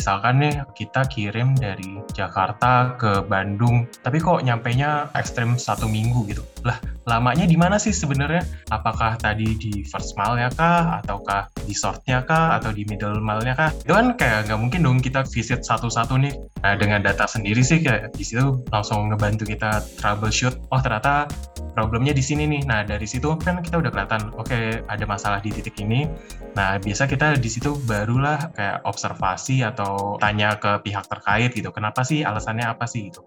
misalkan nih kita kirim dari Jakarta ke Bandung, tapi kok nyampainya ekstrim satu minggu gitu. Lah, lamanya di mana sih sebenarnya? Apakah tadi di first mile-nya kah, ataukah di short-nya kah, atau di middle mile-nya kah? Itu kan kayak nggak mungkin dong kita visit satu-satu nih. Nah, dengan data sendiri sih kayak di situ langsung ngebantu kita troubleshoot. Oh, ternyata problemnya di sini nih. Nah, dari situ kan kita udah kelihatan, oke okay, ada masalah di titik ini. Nah, biasa kita di situ barulah kayak observasi atau tanya ke pihak terkait gitu. Kenapa sih, alasannya apa sih gitu.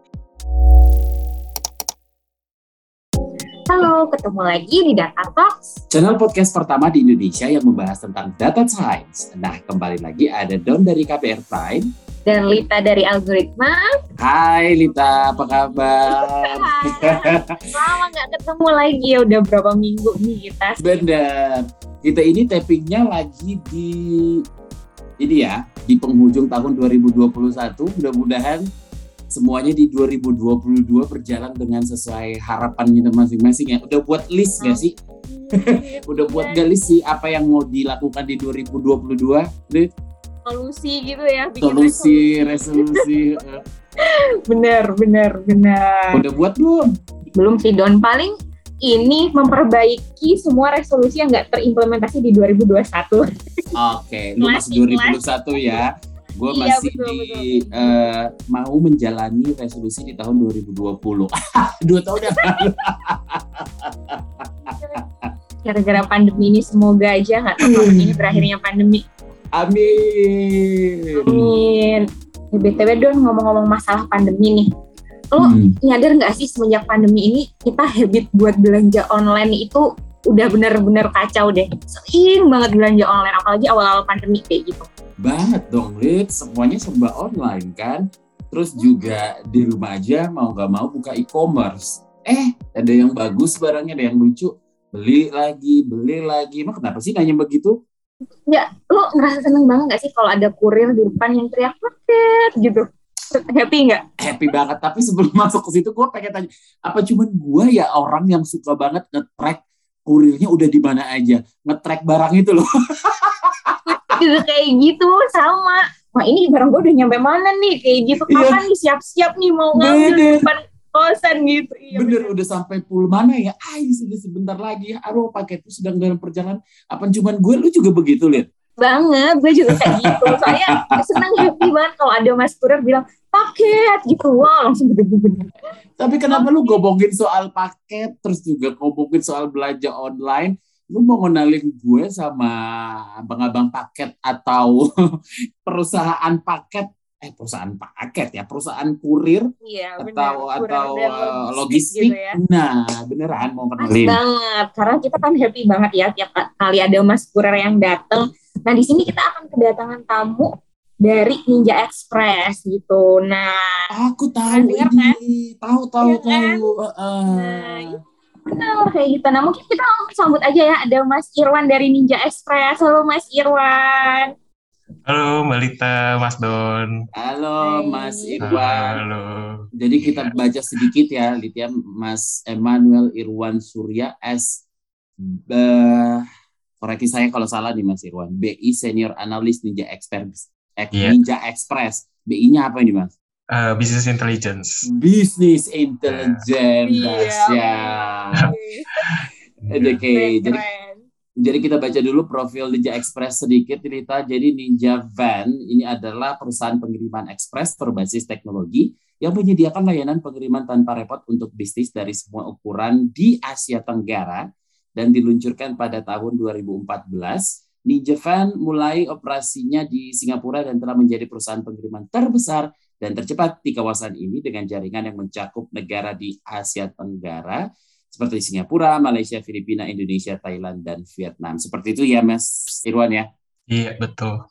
Halo, ketemu lagi di Data Talks. Channel podcast pertama di Indonesia yang membahas tentang data science. Nah, kembali lagi ada Don dari KPR Prime. Dan Lita dari Algoritma. Hai Lita, apa kabar? Lama nggak ketemu lagi ya, udah berapa minggu nih kita. Bener. Kita ini tappingnya lagi di ini ya, di penghujung tahun 2021. Mudah-mudahan semuanya di 2022 berjalan dengan sesuai harapan kita masing-masing ya. Udah buat list gak sih? Udah buat gak list sih apa yang mau dilakukan di 2022? Lit? Solusi gitu ya. Bikin Solusi, resolusi. bener, bener, bener. Udah buat belum? Belum sih Don. Paling ini memperbaiki semua resolusi yang nggak terimplementasi di 2021. Oke, lu masih 2021 ya gue iya, masih betul, di betul. Uh, mau menjalani resolusi di tahun 2020 dua tahun yang lalu. Gara-gara pandemi ini semoga aja nggak tahu tahun ini berakhirnya pandemi. Amin. Amin. Ya, btw don ngomong-ngomong masalah pandemi nih. Lo hmm. nyadar nggak sih semenjak pandemi ini kita habit buat belanja online itu udah bener-bener kacau deh. Sering banget belanja online apalagi awal-awal pandemi kayak gitu banget dong Lid semuanya serba online kan? Terus juga di rumah aja mau gak mau buka e-commerce. Eh ada yang bagus barangnya ada yang lucu. Beli lagi beli lagi. Emang kenapa sih nanya begitu? Ya lo ngerasa seneng banget gak sih kalau ada kurir di depan yang teriak paket gitu? Happy nggak? Happy banget. Tapi sebelum masuk ke situ, gue pengen tanya, apa cuman gue ya orang yang suka banget nge-track kurirnya udah di mana aja? Ngetrack barang itu loh juga kayak gitu sama. Wah ini barang gue udah nyampe mana nih? Kayak gitu. Iya. kapan nih? Siap-siap nih mau ngambil di depan kosan gitu. Iya, bener, bener. udah sampai pul mana ya? Ah sudah sebentar lagi. Aduh paket itu sedang dalam perjalanan. Apa cuman gue lu juga begitu lihat banget gue juga kayak gitu. Soalnya senang happy banget kalau ada mas kurir bilang paket gitu. Wow langsung gede-gede tapi kenapa lu ngomongin soal paket terus juga ngomongin soal belanja online lu mau ngenalin gue sama abang-abang paket atau perusahaan paket? Eh perusahaan paket ya perusahaan kurir iya, atau kurir atau uh, logistik, gitu ya. nah beneran mau kenalin. Banget karena kita kan happy banget ya tiap kali ada mas kurir yang dateng. Nah di sini kita akan kedatangan tamu dari Ninja Express gitu. Nah aku tahu ini kan? tahu tahu ya, tahu kan? uh, nah, Benar kayak gitu. Nah mungkin kita langsung sambut aja ya. Ada Mas Irwan dari Ninja Express. Halo Mas Irwan. Halo Mbak Lita, Mas Don. Halo. Mas Irwan. Halo. Jadi kita iya. baca sedikit ya, Litya Mas Emmanuel Irwan Surya S. Uh, koreksi saya kalau salah nih Mas Irwan. BI Senior Analyst Ninja Express. Yeah. Ninja Express. BI-nya apa ini Mas? Uh, business intelligence. Business intelligence, ya. Oke, okay, jadi jadi kita baca dulu profil Ninja Express sedikit cerita. Jadi Ninja Van ini adalah perusahaan pengiriman ekspres berbasis teknologi yang menyediakan layanan pengiriman tanpa repot untuk bisnis dari semua ukuran di Asia Tenggara dan diluncurkan pada tahun 2014. Ninja Van mulai operasinya di Singapura dan telah menjadi perusahaan pengiriman terbesar dan tercepat di kawasan ini dengan jaringan yang mencakup negara di Asia Tenggara seperti Singapura, Malaysia, Filipina, Indonesia, Thailand, dan Vietnam. Seperti itu ya, Mas Irwan ya? Iya, betul.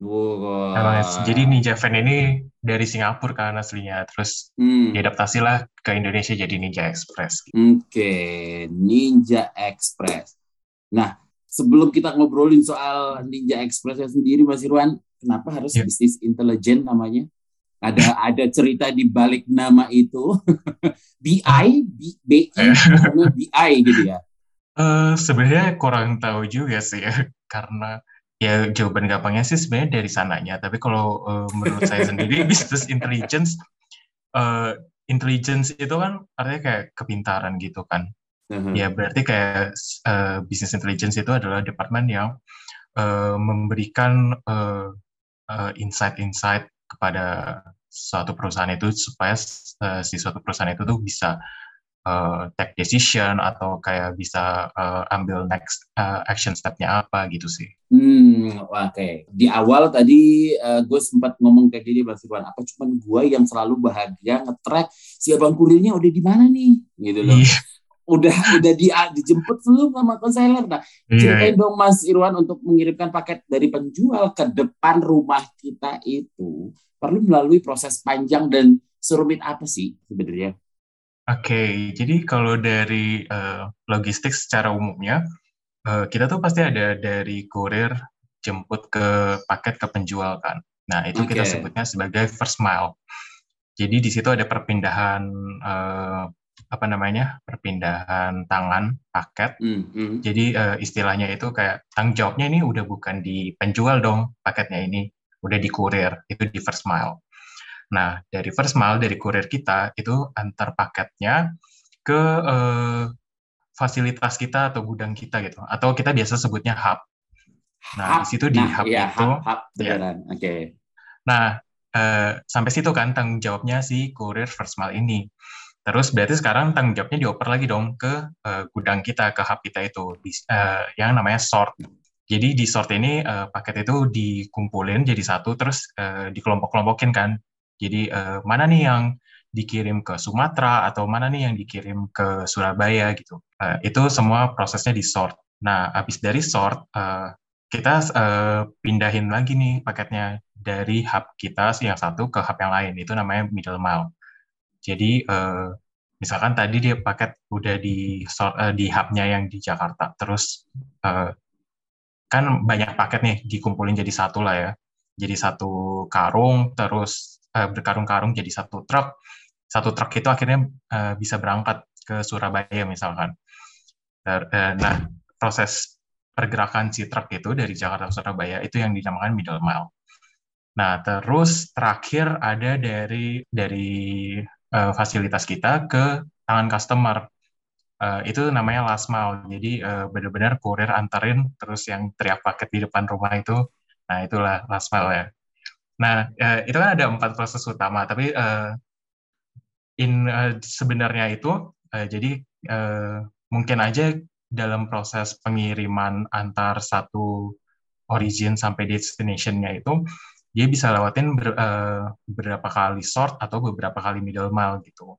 Wow. Nah, jadi Ninja Van ini dari Singapura kan aslinya, terus hmm. diadaptasilah ke Indonesia jadi Ninja Express. Oke, okay. Ninja Express. Nah, sebelum kita ngobrolin soal Ninja Express sendiri, Mas Irwan, kenapa harus yeah. bisnis intelijen namanya? Ada ada cerita di balik nama itu BI BI BI gitu ya uh, sebenarnya kurang tahu juga sih ya karena ya jawaban gampangnya sih sebenarnya dari sananya. Tapi kalau uh, menurut saya sendiri business intelligence, uh, intelligence itu kan artinya kayak kepintaran gitu kan. Uh-huh. Ya berarti kayak uh, business intelligence itu adalah departemen yang uh, memberikan uh, uh, insight-insight kepada suatu perusahaan itu supaya uh, si suatu perusahaan itu tuh bisa uh, take decision atau kayak bisa uh, ambil next uh, action stepnya apa gitu sih. Hmm, oke. Okay. Di awal tadi uh, gue sempat ngomong kayak gini Bang Firwan, apa cuma gue yang selalu bahagia nge-track si abang kurirnya udah di mana nih, gitu loh. Yeah. Udah udah di dijemput belum sama konselor. Nah, yeah. ceritain dong Mas Irwan untuk mengirimkan paket dari penjual ke depan rumah kita itu perlu melalui proses panjang dan serumit apa sih sebenarnya? Oke, jadi kalau dari uh, logistik secara umumnya, uh, kita tuh pasti ada dari kurir jemput ke paket ke penjual kan. Nah itu okay. kita sebutnya sebagai first mile. Jadi di situ ada perpindahan uh, apa namanya perpindahan tangan paket. Mm -hmm. Jadi uh, istilahnya itu kayak tanggung jawabnya ini udah bukan di penjual dong paketnya ini, udah di kurir itu di first mile. Nah, dari first mile dari kurir kita itu antar paketnya ke eh, fasilitas kita atau gudang kita gitu, atau kita biasa sebutnya hub. Nah, hub. di situ di nah, hub iya, itu, hub, hub ya. Oke. Okay. Nah, eh, sampai situ kan tanggung jawabnya si kurir first mile ini. Terus berarti sekarang tanggung jawabnya dioper lagi dong ke uh, gudang kita, ke hub kita itu, di, uh, yang namanya sort. Jadi di sort ini uh, paket itu dikumpulin jadi satu, terus uh, dikelompok-kelompokin kan jadi uh, mana nih yang dikirim ke Sumatera atau mana nih yang dikirim ke Surabaya gitu. Uh, itu semua prosesnya di sort. Nah, habis dari sort, uh, kita uh, pindahin lagi nih paketnya dari hub kita yang satu ke hub yang lain. Itu namanya middle mile. Jadi uh, misalkan tadi dia paket udah di uh, di hubnya yang di Jakarta, terus uh, kan banyak paket nih dikumpulin jadi satu lah ya. Jadi satu karung, terus uh, berkarung-karung jadi satu truk. Satu truk itu akhirnya uh, bisa berangkat ke Surabaya misalkan. Nah, proses pergerakan si truk itu dari Jakarta ke Surabaya itu yang dinamakan middle mile. Nah, terus terakhir ada dari dari uh, fasilitas kita ke tangan customer. Uh, itu namanya last mile. Jadi uh, benar-benar kurir anterin terus yang teriak paket di depan rumah itu, nah itulah last mile ya. Nah, uh, itu kan ada empat proses utama, tapi uh, in uh, sebenarnya itu uh, jadi uh, mungkin aja dalam proses pengiriman antar satu origin sampai destination-nya itu dia bisa lewatin ber, uh, beberapa kali sort atau beberapa kali middle mile gitu.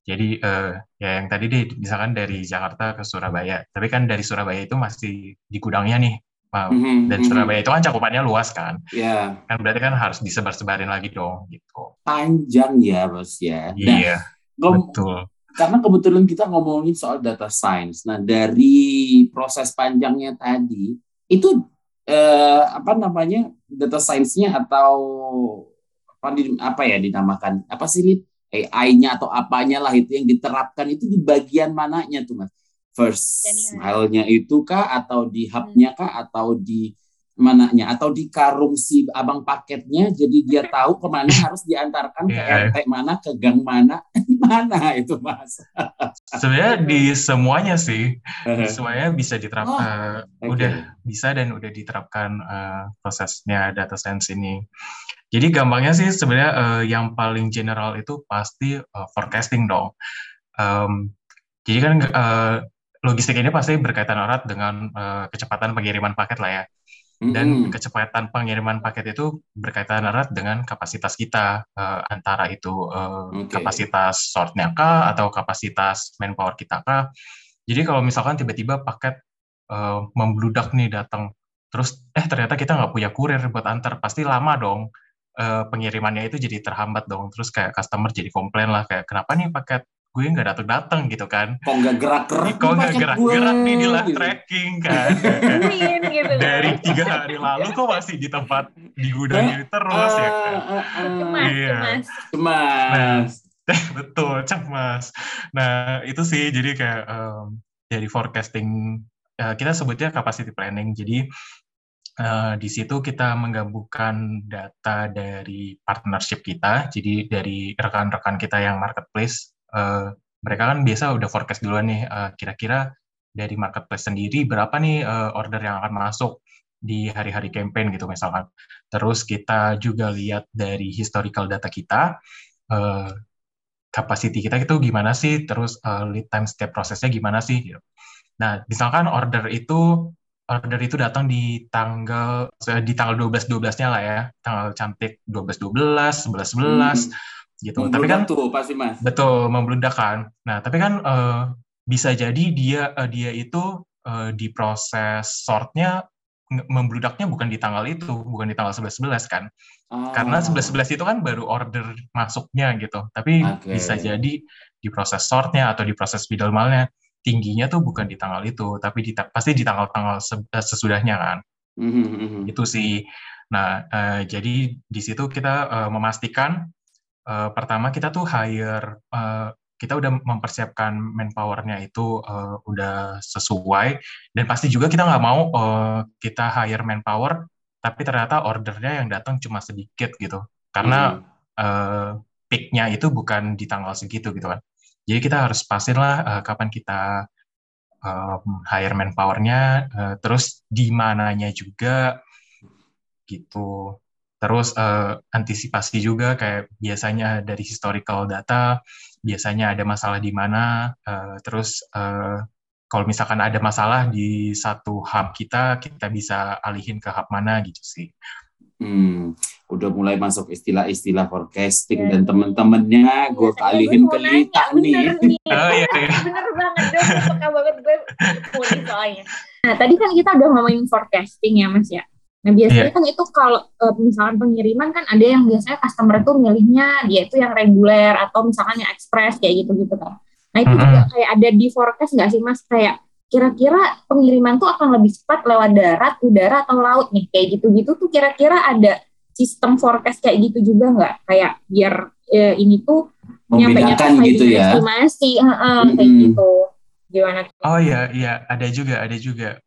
Jadi uh, ya yang tadi deh misalkan dari Jakarta ke Surabaya, tapi kan dari Surabaya itu masih di gudangnya nih Mm-hmm, dan mm-hmm. Surabaya itu kan cakupannya luas kan. Iya. Yeah. Kan berarti kan harus disebar-sebarin lagi dong gitu. Panjang ya Bos ya. Nah, iya. Yeah, betul. Karena kebetulan kita ngomongin soal data science. Nah, dari proses panjangnya tadi itu eh, apa namanya? data science-nya atau apa di, apa ya dinamakan? Apa sih AI-nya atau apanya lah itu yang diterapkan itu di bagian mananya tuh Mas? first mile-nya itu kah atau di hub-nya kah atau di mananya atau di karung si abang paketnya jadi dia tahu ke mana harus diantarkan ke yeah. RT mana ke gang mana mana itu mas sebenarnya di semuanya sih semuanya bisa diterapkan oh, okay. udah bisa dan udah diterapkan uh, prosesnya data science ini jadi gampangnya sih sebenarnya uh, yang paling general itu pasti uh, forecasting dong um, jadi kan uh, logistik ini pasti berkaitan erat dengan uh, kecepatan pengiriman paket lah ya. Dan mm-hmm. kecepatan pengiriman paket itu berkaitan erat dengan kapasitas kita uh, antara itu uh, okay. kapasitas sortnya kah atau kapasitas manpower kita kah. Jadi kalau misalkan tiba-tiba paket uh, membludak nih datang, terus eh ternyata kita nggak punya kurir buat antar, pasti lama dong uh, pengirimannya itu jadi terhambat dong. Terus kayak customer jadi komplain lah kayak kenapa nih paket gue nggak datang datang gitu kan. Kok nggak gerak gerak kok nggak gerak gerak nih di live gitu. tracking kan? Gitu dari tiga hari lalu kok masih di tempat di gudang ini terus ya kan? uh, uh, cemas iya. cemas. Cemas. Nah, betul cemas. Nah itu sih jadi kayak um, dari forecasting uh, kita sebutnya capacity planning. Jadi uh, di situ kita menggabungkan data dari partnership kita, jadi dari rekan-rekan kita yang marketplace, uh, mereka kan biasa udah forecast duluan nih, uh, kira-kira dari marketplace sendiri berapa nih uh, order yang akan masuk di hari-hari campaign gitu misalkan. Terus kita juga lihat dari historical data kita, uh, capacity kita itu gimana sih, terus uh, lead time step prosesnya gimana sih. Gitu. Nah, misalkan order itu order itu datang di tanggal di tanggal 12 12-nya lah ya. Tanggal cantik 12 12, 11 11 hmm. Gitu. Tapi kan tuh pasti Mas. Betul, membludak kan. Nah, tapi kan uh, bisa jadi dia uh, dia itu uh, di proses sortnya membludaknya bukan di tanggal itu, bukan di tanggal 11 11 kan. Oh. Karena 11 11 itu kan baru order masuknya gitu. Tapi okay. bisa jadi di proses sortnya atau di proses middle mile-nya tingginya tuh bukan di tanggal itu, tapi di, pasti di tanggal-tanggal eh, sesudahnya kan. Mm-hmm. Itu sih. Nah, uh, jadi di situ kita uh, memastikan uh, pertama kita tuh hire, uh, kita udah mempersiapkan manpowernya itu uh, udah sesuai, dan pasti juga kita nggak mau uh, kita hire manpower, tapi ternyata ordernya yang datang cuma sedikit gitu, karena mm-hmm. uh, peaknya itu bukan di tanggal segitu gitu kan. Jadi kita harus pasir lah uh, kapan kita um, hire manpowernya, uh, terus di mananya juga gitu. Terus uh, antisipasi juga kayak biasanya dari historical data, biasanya ada masalah di mana, uh, terus uh, kalau misalkan ada masalah di satu hub kita, kita bisa alihin ke hub mana gitu sih. Hmm, udah mulai masuk istilah-istilah forecasting yeah. dan temen-temennya gue kalihin ke Lita nih. nih. Oh iya, iya. Bener banget dong, banget gue soalnya. Nah tadi kan kita udah ngomongin forecasting ya mas ya. Nah biasanya yeah. kan itu kalau uh, misalkan pengiriman kan ada yang biasanya customer itu milihnya dia itu yang reguler atau misalkan yang express kayak gitu-gitu kan. Nah itu mm -hmm. juga kayak ada di forecast nggak sih mas kayak kira-kira pengiriman tuh akan lebih cepat lewat darat, udara atau laut nih kayak gitu-gitu tuh kira-kira ada sistem forecast kayak gitu juga nggak kayak biar eh, ini tuh membedakan gitu ya estimasi uh, uh, hmm. kayak gitu gimana? Oh iya iya ada juga ada juga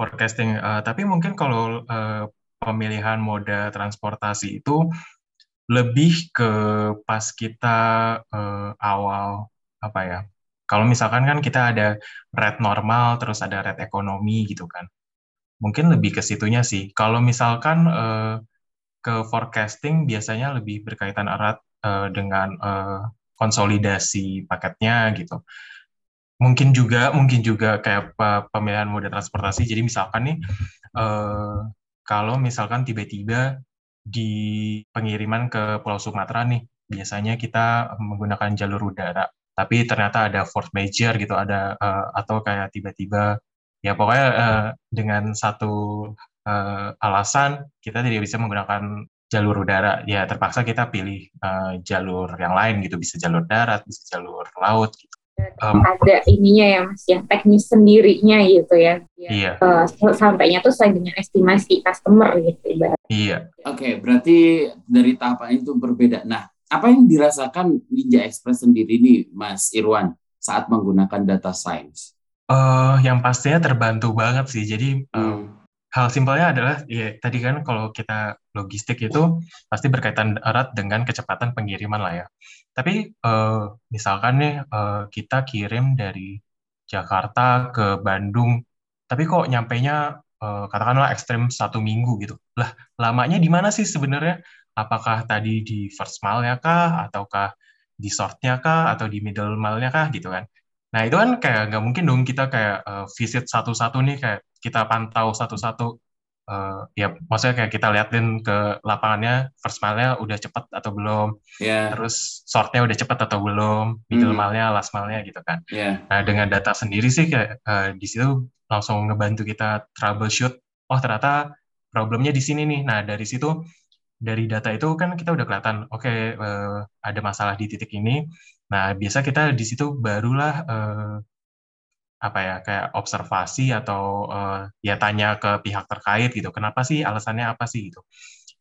forecasting uh, tapi mungkin kalau uh, pemilihan moda transportasi itu lebih ke pas kita uh, awal apa ya kalau misalkan kan kita ada red normal, terus ada red ekonomi gitu kan. Mungkin lebih ke situnya sih. Kalau misalkan uh, ke forecasting biasanya lebih berkaitan erat uh, dengan uh, konsolidasi paketnya gitu. Mungkin juga, mungkin juga kayak pemilihan moda transportasi. Jadi misalkan nih, uh, kalau misalkan tiba-tiba di pengiriman ke Pulau Sumatera nih, biasanya kita menggunakan jalur udara. Tapi ternyata ada force major gitu ada uh, atau kayak tiba-tiba ya pokoknya uh, dengan satu uh, alasan kita tidak bisa menggunakan jalur udara. Ya terpaksa kita pilih uh, jalur yang lain gitu. Bisa jalur darat bisa jalur laut gitu um, ada ininya ya mas ya teknis sendirinya gitu ya, iya uh, sampainya tuh sesuai dengan estimasi customer gitu ibarat iya oke okay, berarti dari tahapan itu berbeda nah apa yang dirasakan Ninja Express sendiri nih, Mas Irwan, saat menggunakan data science? Uh, yang pastinya terbantu banget sih. Jadi hmm. Hal simpelnya adalah ya tadi kan kalau kita logistik itu pasti berkaitan erat dengan kecepatan pengiriman lah ya. Tapi uh, misalkan nih uh, kita kirim dari Jakarta ke Bandung, tapi kok nyampainya uh, katakanlah ekstrim satu minggu gitu. Lah lamanya di mana sih sebenarnya? apakah tadi di first mile-nya kah, ataukah di short-nya kah, atau di middle mile-nya kah, gitu kan. Nah, itu kan kayak nggak mungkin dong kita kayak uh, visit satu-satu nih, kayak kita pantau satu-satu. Uh, ya, maksudnya kayak kita liatin ke lapangannya, first mile-nya udah cepet atau belum, yeah. terus short-nya udah cepet atau belum, middle mm. mile-nya, last mile-nya gitu kan. Yeah. Nah, dengan data sendiri sih kayak uh, di situ langsung ngebantu kita troubleshoot, oh ternyata problemnya di sini nih. Nah, dari situ dari data itu kan kita udah kelihatan, oke okay, uh, ada masalah di titik ini. Nah biasa kita di situ barulah uh, apa ya kayak observasi atau uh, ya tanya ke pihak terkait gitu, kenapa sih alasannya apa sih gitu.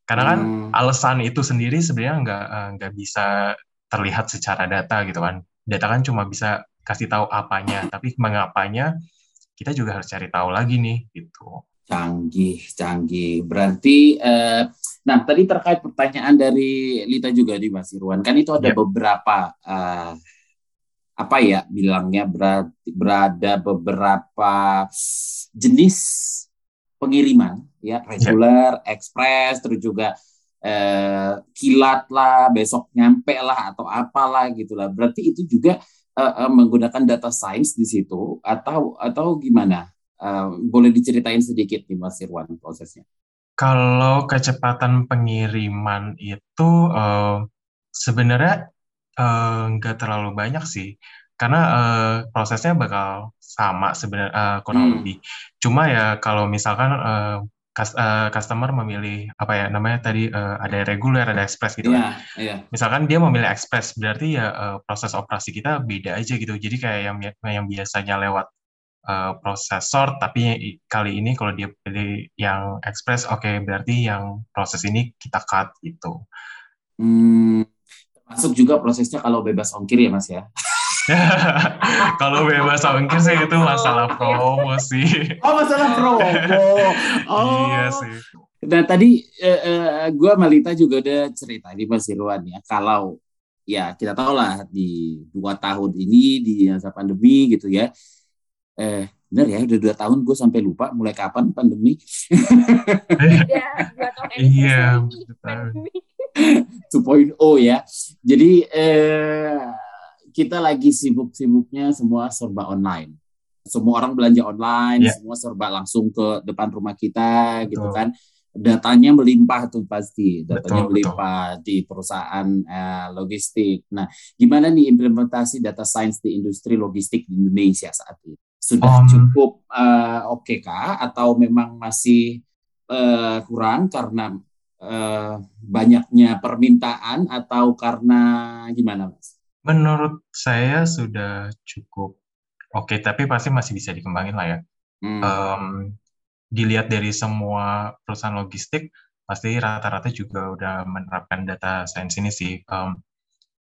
Karena kan hmm. alasan itu sendiri sebenarnya nggak nggak bisa terlihat secara data gitu kan. Data kan cuma bisa kasih tahu apanya, tapi mengapanya kita juga harus cari tahu lagi nih gitu. Canggih, canggih. Berarti, eh, nah tadi terkait pertanyaan dari Lita juga nih Mas Irwan, kan itu ada yep. beberapa eh, apa ya bilangnya berarti berada beberapa jenis pengiriman ya reguler, yep. ekspres, terus juga eh, kilat lah, besok nyampe lah atau apalah gitulah. Berarti itu juga eh, eh, menggunakan data science di situ atau atau gimana? Uh, boleh diceritain sedikit nih Mas Irwan prosesnya? Kalau kecepatan pengiriman itu uh, sebenarnya uh, nggak terlalu banyak sih, karena uh, prosesnya bakal sama sebenarnya uh, kurang hmm. lebih. Cuma ya kalau misalkan uh, customer memilih apa ya namanya tadi ada reguler ada ekspres gitu yeah, kan. Yeah. Misalkan dia memilih ekspres berarti ya proses operasi kita beda aja gitu. Jadi kayak yang yang biasanya lewat uh, prosesor, tapi kali ini kalau dia pilih yang express, oke okay, berarti yang proses ini kita cut gitu. Hmm, termasuk juga prosesnya kalau bebas ongkir ya mas ya? kalau bebas ongkir sih itu masalah promo sih. Oh masalah promo. Oh. iya sih. Nah tadi uh, uh, gue Malita juga udah cerita di Mas Irwan ya kalau ya kita tahu lah di dua tahun ini di masa pandemi gitu ya eh bener ya udah dua tahun gue sampai lupa mulai kapan pandemi. Iya dua tahun iya oh ya. Jadi eh, kita lagi sibuk-sibuknya semua serba online. Semua orang belanja online yeah. semua serba langsung ke depan rumah kita gitu betul. gitu kan. Datanya melimpah tuh pasti. Datanya betul, melimpah betul. di perusahaan eh, logistik. Nah gimana nih implementasi data science di industri logistik di Indonesia saat ini sudah um, cukup uh, oke okay kah atau memang masih uh, kurang karena uh, banyaknya permintaan atau karena gimana mas? Menurut saya sudah cukup oke okay, tapi pasti masih bisa dikembangin lah ya. Hmm. Um, dilihat dari semua perusahaan logistik pasti rata-rata juga udah menerapkan data science ini sih. Um,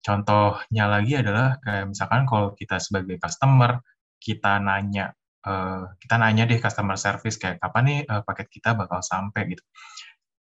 contohnya lagi adalah kayak misalkan kalau kita sebagai customer kita nanya uh, kita nanya deh customer service kayak kapan nih uh, paket kita bakal sampai? gitu.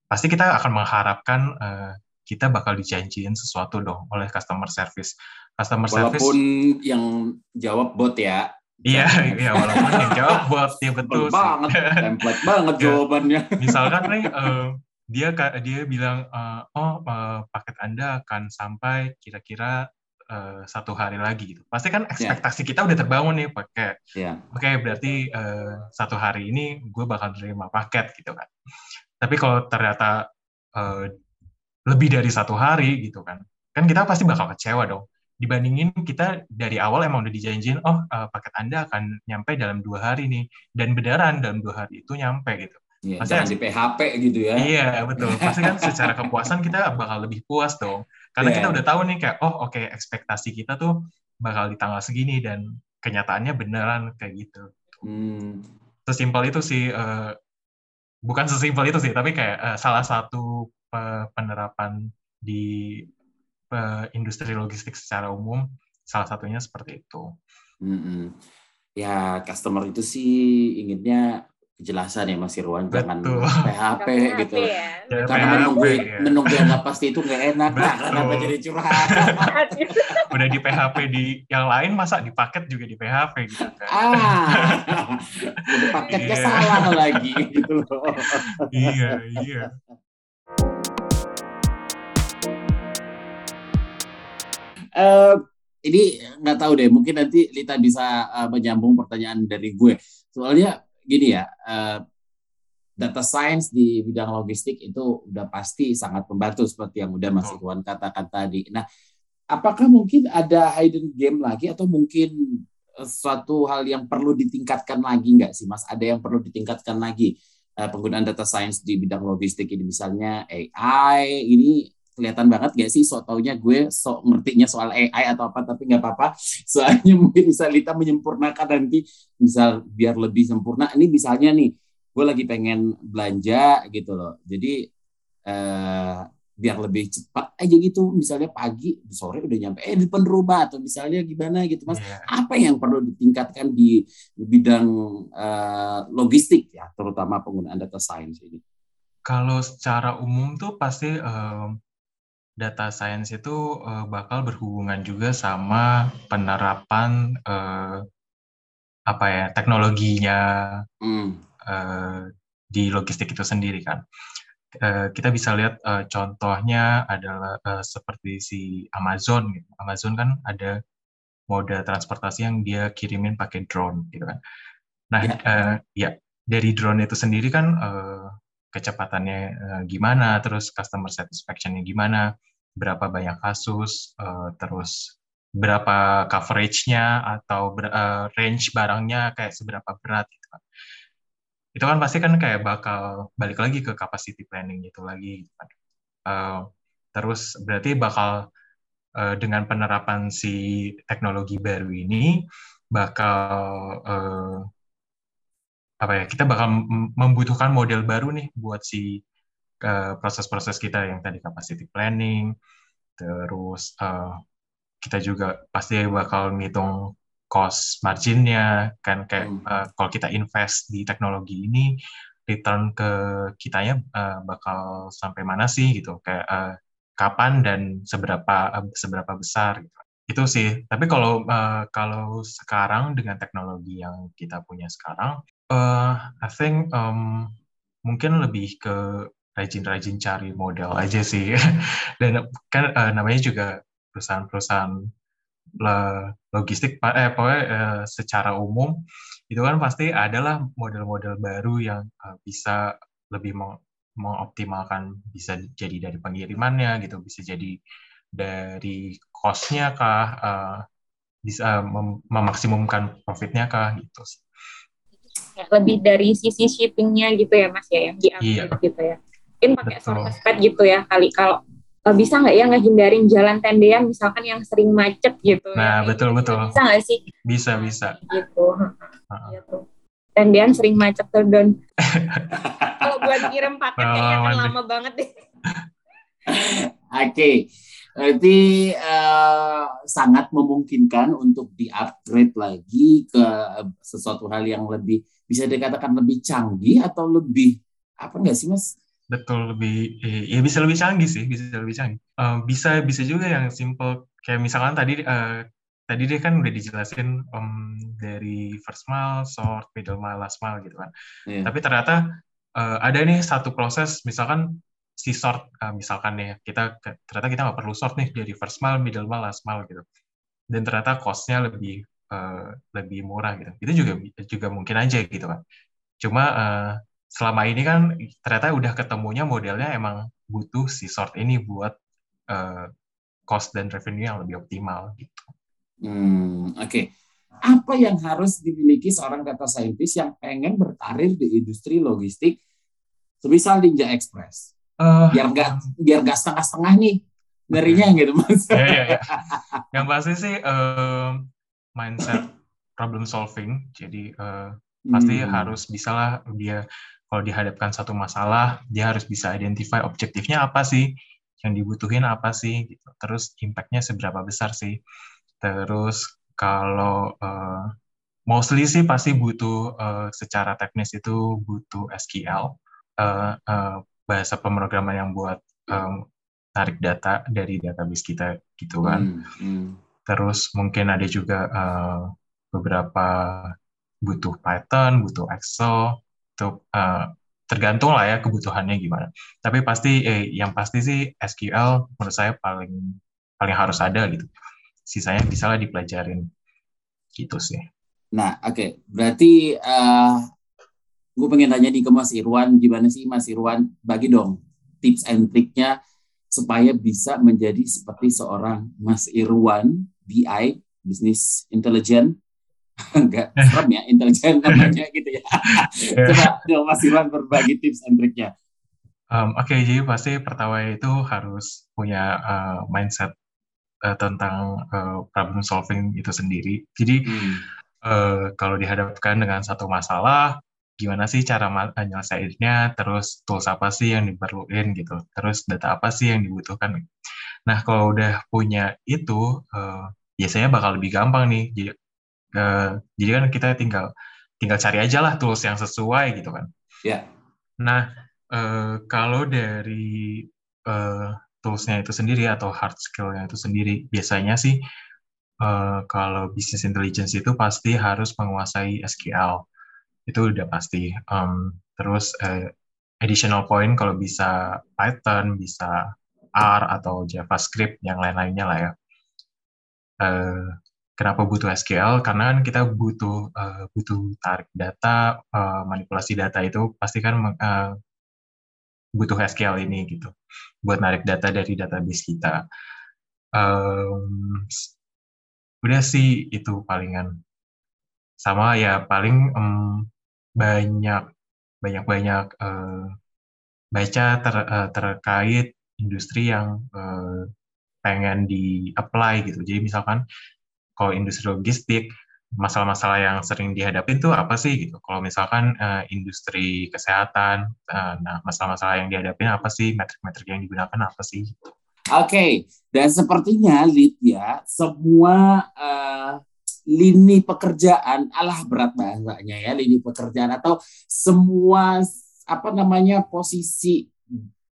Pasti kita akan mengharapkan uh, kita bakal dijanjiin sesuatu dong oleh customer service. Customer walaupun service yang jawab bot ya. Iya, iya walaupun yang jawab bot ya betul sih. banget, template banget ya, jawabannya. Misalkan nih uh, dia dia bilang uh, oh uh, paket Anda akan sampai kira-kira uh, satu hari lagi gitu. Pasti kan ya. ekspektasi yeah. kita udah terbangun nih pakai. Yeah. Oke, okay, berarti uh, satu hari ini gue bakal terima paket gitu kan. Tapi kalau ternyata uh, lebih dari satu hari gitu kan, kan kita pasti bakal kecewa dong. Dibandingin kita dari awal emang udah dijanjin, oh uh, paket Anda akan nyampe dalam dua hari nih, dan beneran dalam dua hari itu nyampe gitu. Iya, pasti jangan di PHP gitu ya. Iya, betul. Pasti kan secara kepuasan kita bakal lebih puas dong. Karena yeah. kita udah tahu nih kayak, oh oke okay, ekspektasi kita tuh bakal di tanggal segini dan kenyataannya beneran kayak gitu. Hmm. Sesimpel itu sih, uh, bukan sesimpel itu sih, tapi kayak uh, salah satu penerapan di uh, industri logistik secara umum, salah satunya seperti itu. Mm -hmm. Ya, customer itu sih inginnya kejelasan ya Mas Irwan. Jangan PHP gitu. ya. karena menunggu ya. menunggu yang nggak pasti itu nggak enak. Lah kenapa jadi curhat? Udah di PHP di yang lain masa di paket juga di PHP gitu kan? Ah. Udah paketnya iya. salah lagi gitu loh. Iya iya. Uh, ini nggak tahu deh mungkin nanti Lita bisa uh, menyambung pertanyaan dari gue. Soalnya gini ya, uh, data science di bidang logistik itu udah pasti sangat membantu seperti yang udah Mas Iwan katakan tadi. Nah, apakah mungkin ada hidden game lagi atau mungkin eh, suatu hal yang perlu ditingkatkan lagi nggak sih Mas? Ada yang perlu ditingkatkan lagi uh, penggunaan data science di bidang logistik ini misalnya AI ini kelihatan banget gak sih? So taunya gue so ngertinya soal AI atau apa tapi nggak apa-apa. Soalnya mungkin bisa Lita menyempurnakan nanti. Misal biar lebih sempurna. Ini misalnya nih gue lagi pengen belanja gitu loh. Jadi eh, biar lebih cepat. Aja gitu misalnya pagi sore udah nyampe. Eh di depan rumah atau misalnya gimana gitu mas? Yeah. apa yang perlu ditingkatkan di, bidang uh, logistik ya terutama penggunaan data science ini? Kalau secara umum tuh pasti uh, data science itu uh, bakal berhubungan juga sama penerapan uh, apa ya teknologinya mm. uh, di logistik itu sendiri kan Eh, kita bisa lihat uh, contohnya adalah uh, seperti si Amazon. Gitu. Amazon kan ada moda transportasi yang dia kirimin pakai drone, gitu kan. Nah, ya, uh, ya dari drone itu sendiri kan uh, kecepatannya uh, gimana, terus customer satisfaction-nya gimana, berapa banyak kasus, uh, terus berapa coverage-nya atau uh, range barangnya kayak seberapa berat gitu kan itu kan pasti kan kayak bakal balik lagi ke capacity planning itu lagi gitu kan. Terus berarti bakal dengan penerapan si teknologi baru ini bakal uh, apa ya kita bakal membutuhkan model baru nih buat si proses-proses uh, kita yang tadi capacity planning terus uh, kita juga pasti bakal ngitung cost marginnya kan kayak hmm. uh, kalau kita invest di teknologi ini return ke kitanya uh, bakal sampai mana sih gitu. Kayak uh, kapan dan seberapa uh, seberapa besar gitu. Itu sih. Tapi kalau uh, kalau sekarang dengan teknologi yang kita punya sekarang uh, I think um, mungkin lebih ke rajin-rajin cari model aja sih. Dan kan uh, namanya juga perusahaan-perusahaan logistik eh pokoknya eh, secara umum itu kan pasti adalah model-model baru yang uh, bisa lebih meng mengoptimalkan bisa jadi dari pengirimannya gitu bisa jadi dari cost-nya kah uh, bisa mem memaksimumkan profitnya kah gitu lebih dari sisi shippingnya gitu ya mas ya yang diambil iya. gitu ya. Mungkin pakai source gitu ya kali. Kalau uh, bisa nggak ya ngehindarin jalan tendean misalkan yang sering macet gitu nah ya, betul betul. bisa nggak sih? Bisa bisa. Gitu. Uh. gitu tendean sering macet tuh don. Kalau buat kirim paket oh, kayaknya akan lama banget deh. Oke. Okay. Berarti uh, sangat memungkinkan untuk di-upgrade lagi ke sesuatu hal yang lebih bisa dikatakan lebih canggih atau lebih apa enggak sih mas? betul lebih ya bisa lebih canggih sih bisa lebih canggih uh, bisa bisa juga yang simple kayak misalkan tadi uh, tadi dia kan udah dijelasin um, dari first mile, short, middle mile, last mile gitu kan. Yeah. Tapi ternyata uh, ada nih satu proses, misalkan si short, uh, misalkan nih kita ternyata kita nggak perlu short nih dari first mile, middle mile, last mile gitu. Dan ternyata costnya lebih uh, lebih murah gitu. Itu juga juga mungkin aja gitu kan. Cuma uh, selama ini kan ternyata udah ketemunya modelnya emang butuh si sort ini buat uh, cost dan revenue yang lebih optimal gitu. Hmm, oke. Okay. Apa yang harus dimiliki seorang data scientist yang pengen berkarir di industri logistik, semisal Ninja Express? Uh, biar nggak biar nggak setengah-setengah nih ngerinya okay. gitu mas. Ya, ya, ya. Yang pasti sih uh, mindset problem solving. Jadi uh, pasti hmm. harus bisalah dia kalau dihadapkan satu masalah dia harus bisa identify objektifnya apa sih yang dibutuhin apa sih gitu terus impactnya seberapa besar sih terus kalau uh, mostly sih pasti butuh uh, secara teknis itu butuh SQL uh, uh, bahasa pemrograman yang buat um, tarik data dari database kita gitu kan hmm, hmm. Terus mungkin ada juga uh, beberapa butuh Python butuh Excel untuk uh, tergantung lah ya kebutuhannya gimana. Tapi pasti eh, yang pasti sih SQL menurut saya paling paling harus ada gitu. Sisanya bisa lah dipelajarin gitu sih. Nah, oke. Okay. Berarti uh, gue pengen tanya nih ke Mas Irwan, gimana sih Mas Irwan bagi dong tips and triknya supaya bisa menjadi seperti seorang Mas Irwan BI, Business Intelligence enggak serem ya intelijen namanya gitu ya. Coba dong Mas Irwan berbagi tips and triknya. Um, oke okay, jadi pasti pertama itu harus punya uh, mindset uh, tentang uh, problem solving itu sendiri. Jadi hmm. uh, kalau dihadapkan dengan satu masalah gimana sih cara nyelesainnya, terus tools apa sih yang diperluin gitu, terus data apa sih yang dibutuhkan. Nah, kalau udah punya itu, uh, biasanya bakal lebih gampang nih. Jadi, uh, jadi kan kita tinggal tinggal cari aja lah tools yang sesuai gitu kan. Ya. Yeah. Nah, uh, kalau dari uh, toolsnya itu sendiri atau hard skill-nya itu sendiri, biasanya sih uh, kalau business intelligence itu pasti harus menguasai SQL itu udah pasti. Um, terus uh, additional point kalau bisa Python, bisa R atau JavaScript yang lain-lainnya lah ya. Uh, kenapa butuh SQL? Karena kan kita butuh uh, butuh tarik data, uh, manipulasi data itu pasti kan uh, butuh SQL ini gitu, buat narik data dari database kita. Um, udah sih itu palingan sama ya paling um, banyak banyak banyak uh, baca ter, uh, terkait industri yang uh, pengen di apply gitu. Jadi misalkan kalau industri logistik masalah-masalah yang sering dihadapin tuh apa sih gitu? Kalau misalkan uh, industri kesehatan uh, nah masalah-masalah yang dihadapin apa sih? Metrik-metrik yang digunakan apa sih? Oke, okay. dan sepertinya Lid ya, semua uh, lini pekerjaan, alah berat bahasanya ya, lini pekerjaan atau semua apa namanya posisi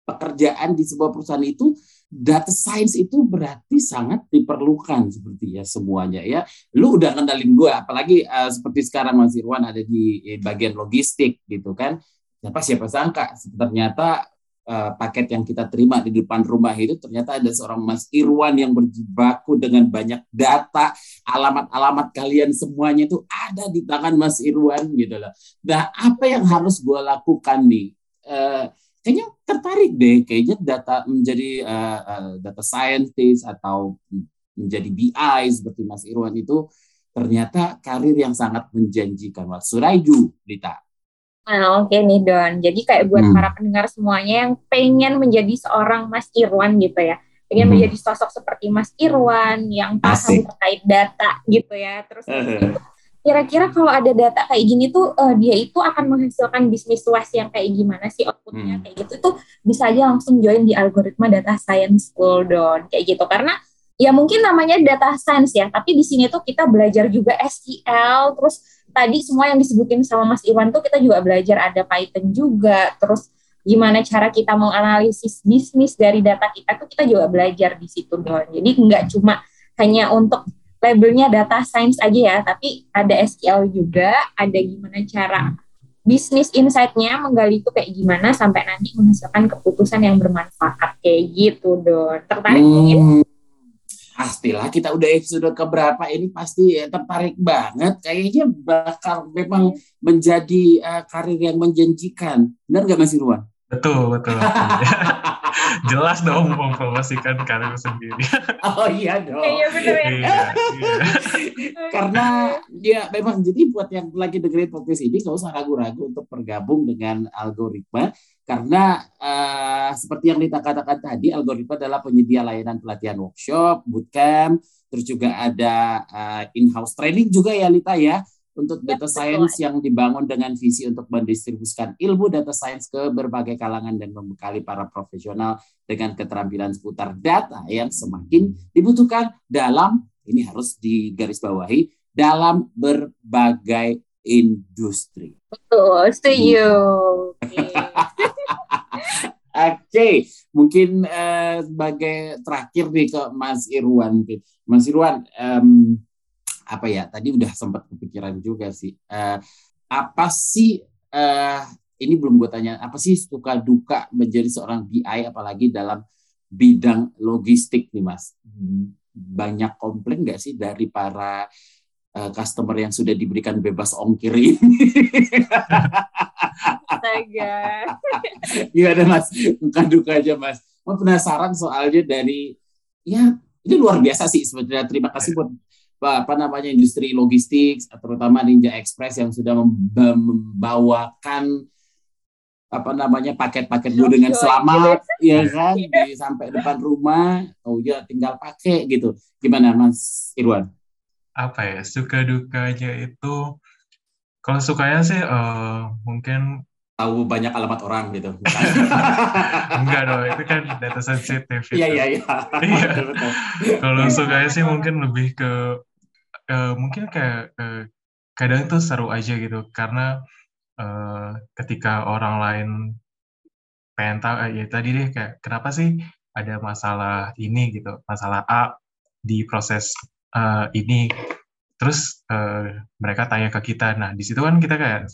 pekerjaan di sebuah perusahaan itu data science itu berarti sangat diperlukan seperti ya semuanya ya. Lu udah kenalin gue, apalagi uh, seperti sekarang Mas Irwan ada di bagian logistik gitu kan. Siapa siapa sangka ternyata uh, paket yang kita terima di depan rumah itu ternyata ada seorang Mas Irwan yang berjibaku dengan banyak data, alamat-alamat kalian semuanya itu ada di tangan Mas Irwan gitu loh. Nah, apa yang harus gue lakukan nih? Uh, kayaknya tertarik deh, kayaknya data menjadi uh, uh, data scientist atau menjadi BI seperti Mas Irwan itu ternyata karir yang sangat menjanjikan. I do, Lita? Nah, oke okay nih Don. Jadi kayak buat hmm. para pendengar semuanya yang pengen menjadi seorang Mas Irwan gitu ya. Pengen hmm. menjadi sosok seperti Mas Irwan yang paham terkait data gitu ya. Terus. kira-kira kalau ada data kayak gini tuh uh, dia itu akan menghasilkan bisnis luas yang kayak gimana sih outputnya hmm. kayak gitu tuh bisa aja langsung join di algoritma data science school Don kayak gitu karena ya mungkin namanya data science ya tapi di sini tuh kita belajar juga SQL terus tadi semua yang disebutin sama Mas Iwan tuh kita juga belajar ada Python juga, terus gimana cara kita menganalisis bisnis dari data kita tuh kita juga belajar di situ doang. Jadi nggak cuma hanya untuk labelnya data science aja ya, tapi ada SQL juga, ada gimana cara bisnis insight-nya menggali itu kayak gimana sampai nanti menghasilkan keputusan yang bermanfaat kayak gitu Don. Tertarik hmm. mungkin? pastilah kita udah episode keberapa ini pasti ya, tertarik banget kayaknya bakal memang menjadi uh, karir yang menjanjikan benar nggak Mas Irwan? Betul betul. Jelas dong mempromosikan karir sendiri. oh iya dong. Iya benar ya. iya, iya. Karena ya memang jadi buat yang lagi dengerin podcast ini nggak usah ragu-ragu untuk bergabung dengan algoritma karena uh, seperti yang kita katakan tadi, algoritma adalah penyedia layanan pelatihan workshop, bootcamp, terus juga ada uh, in-house training juga ya Lita ya, untuk ya, data science yang dibangun dengan visi untuk mendistribusikan ilmu data science ke berbagai kalangan dan membekali para profesional dengan keterampilan seputar data yang semakin dibutuhkan dalam, ini harus digarisbawahi, dalam berbagai industri. Betul, setuju. Okay. Oke, okay. mungkin uh, sebagai terakhir nih ke Mas Irwan. Mas Irwan, um, apa ya? Tadi udah sempat kepikiran juga sih. Uh, apa sih? Uh, ini belum gue tanya. Apa sih suka duka menjadi seorang BI, apalagi dalam bidang logistik nih, Mas? Banyak komplain nggak sih dari para uh, customer yang sudah diberikan bebas ongkir ini. Astaga. Gimana mas? Bukan duka aja mas. Mau penasaran soalnya dari ya ini luar biasa sih sebetulnya. Terima kasih buat apa namanya industri logistik terutama Ninja Express yang sudah membawakan apa namanya paket-paket gue dengan selamat ya kan di sampai depan rumah oh ya tinggal pakai gitu gimana Mas Irwan apa ya suka dukanya itu Kalau sukanya sih uh, mungkin tahu banyak alamat orang gitu. Enggak dong, itu kan data sensitif. Iya iya iya. iya. Kalau sukanya sih mungkin lebih ke uh, mungkin kayak uh, kadang tuh seru aja gitu karena uh, ketika orang lain pengen tahu uh, ya tadi deh kayak kenapa sih ada masalah ini gitu, masalah A di proses uh, ini terus uh, mereka tanya ke kita. Nah, di situ kan kita kayak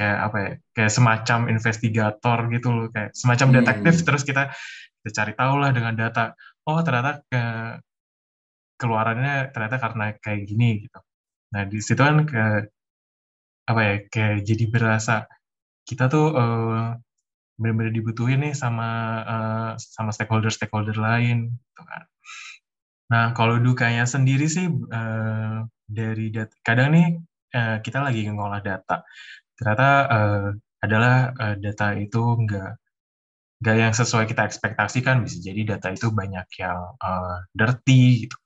kayak apa ya kayak semacam investigator gitu loh kayak semacam hmm. detektif terus kita kita cari tahu lah dengan data oh ternyata ke keluarannya ternyata karena kayak gini gitu. Nah di situ kan ke apa ya kayak jadi berasa kita tuh uh, benar-benar dibutuhin nih sama uh, sama stakeholder stakeholder lain gitu kan. Nah kalau dukanya sendiri sih uh, dari data kadang nih uh, kita lagi ngolah data. Ternyata uh, adalah uh, data itu enggak enggak yang sesuai kita ekspektasikan. Bisa jadi data itu banyak yang uh, dirty gitu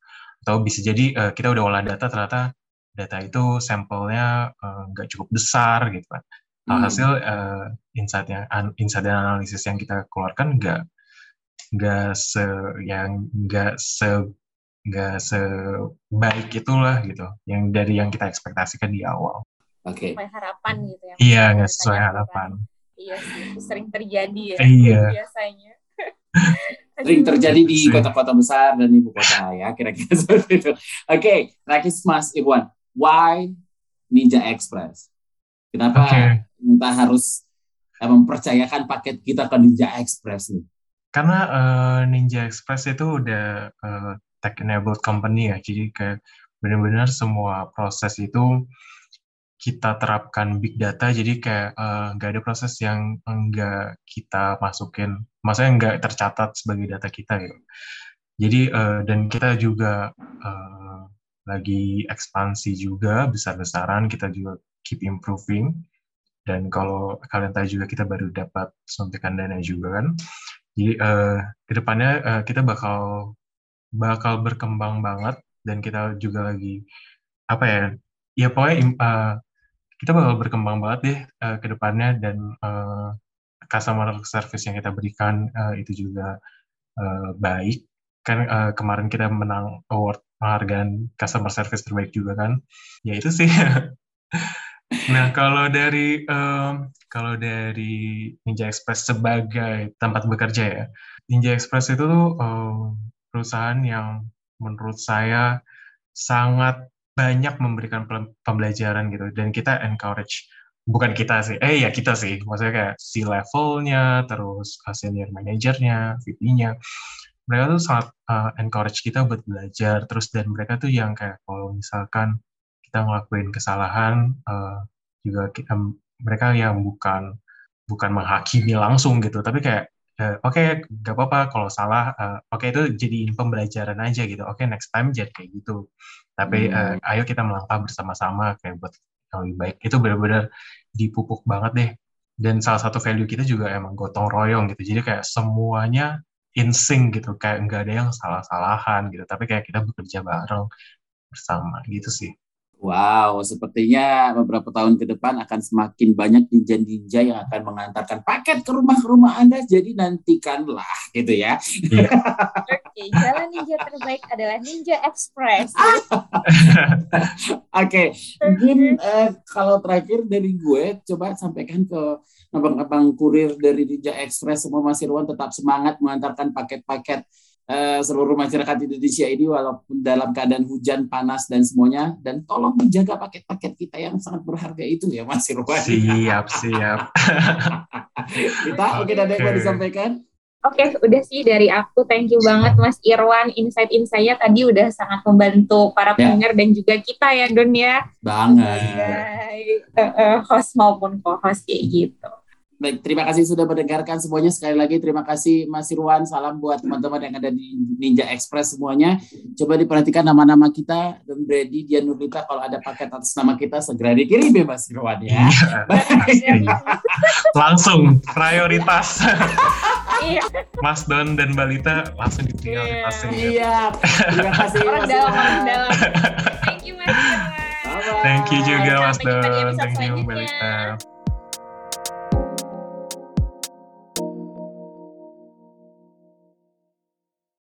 atau bisa jadi uh, kita udah olah data ternyata data itu sampelnya nggak uh, cukup besar gitu kan hmm. hasil uh, insight yang insight dan analisis yang kita keluarkan nggak nggak se yang nggak se nggak sebaik itulah gitu yang dari yang kita ekspektasikan di awal. Oke. Okay. Sesuai harapan gitu ya. Iya, nggak sesuai harapan. Iya sih, sering terjadi ya. Iya. Biasanya. sering terjadi di kota-kota besar dan ibu kota ya, kira-kira seperti itu. Oke, okay, next Mas Iwan. Why Ninja Express? Kenapa okay. kita harus eh, mempercayakan paket kita ke Ninja Express nih? Karena uh, Ninja Express itu udah uh, tech-enabled company ya, jadi kayak benar-benar semua proses itu kita terapkan big data jadi kayak nggak uh, ada proses yang enggak kita masukin maksudnya nggak tercatat sebagai data kita gitu. Jadi uh, dan kita juga uh, lagi ekspansi juga besar-besaran kita juga keep improving. Dan kalau kalian tahu juga kita baru dapat suntikan dana juga kan. Jadi uh, ke depannya uh, kita bakal bakal berkembang banget dan kita juga lagi apa ya ya pokoknya uh, kita bakal berkembang banget deh uh, ke depannya dan uh, customer service yang kita berikan uh, itu juga uh, baik. Kan uh, kemarin kita menang award penghargaan customer service terbaik juga kan. Ya itu sih. nah kalau dari um, kalau dari Ninja Express sebagai tempat bekerja ya, Ninja Express itu tuh um, perusahaan yang menurut saya sangat banyak memberikan pembelajaran gitu dan kita encourage bukan kita sih. Eh ya kita sih. Maksudnya kayak si levelnya terus uh, senior manajernya VP-nya mereka tuh sangat uh, encourage kita buat belajar. Terus dan mereka tuh yang kayak kalau misalkan kita ngelakuin kesalahan uh, juga kita, mereka yang bukan bukan menghakimi langsung gitu. Tapi kayak uh, oke okay, gak apa-apa kalau salah uh, oke okay, itu jadi pembelajaran aja gitu. Oke okay, next time jadi kayak gitu. Tapi hmm. uh, ayo kita melangkah bersama-sama kayak buat yang lebih baik. Itu benar-benar dipupuk banget deh. Dan salah satu value kita juga emang gotong royong gitu. Jadi kayak semuanya in sync gitu. Kayak nggak ada yang salah-salahan gitu. Tapi kayak kita bekerja bareng bersama gitu sih Wow, sepertinya beberapa tahun ke depan akan semakin banyak ninja-ninja yang akan mengantarkan paket ke rumah-rumah Anda. Jadi nantikanlah gitu ya. Yeah. Oke, jalan ninja terbaik adalah Ninja Express. Oke, okay. mungkin uh, kalau terakhir dari gue, coba sampaikan ke abang-abang kurir dari Ninja Express semua Mas Irwan tetap semangat mengantarkan paket-paket uh, seluruh masyarakat Indonesia ini walaupun dalam keadaan hujan, panas dan semuanya dan tolong menjaga paket-paket kita yang sangat berharga itu ya Mas Irwan. Siap, siap. kita mungkin ada yang mau disampaikan? Oke, okay, udah sih dari aku. Thank you banget Mas Irwan. Insight-insightnya tadi udah sangat membantu para ya. pendengar dan juga kita ya Don ya. Banget. uh, uh, host maupun co-host kayak gitu. Baik, terima kasih sudah mendengarkan semuanya. Sekali lagi terima kasih Mas Irwan. Salam buat teman-teman yang ada di Ninja Express semuanya. Coba diperhatikan nama-nama kita dan Brady, Dian Nurlita. Kalau ada paket atas nama kita segera dikirim ya Mas Irwan ya. Iya. langsung prioritas. Iya. Mas Don dan Balita langsung diprioritasin. Iya. Terima kasih Mas Irwan. Thank you Mas Irwan. Thank you juga Mas Don. Thank you Mbak selanjutnya. Lita.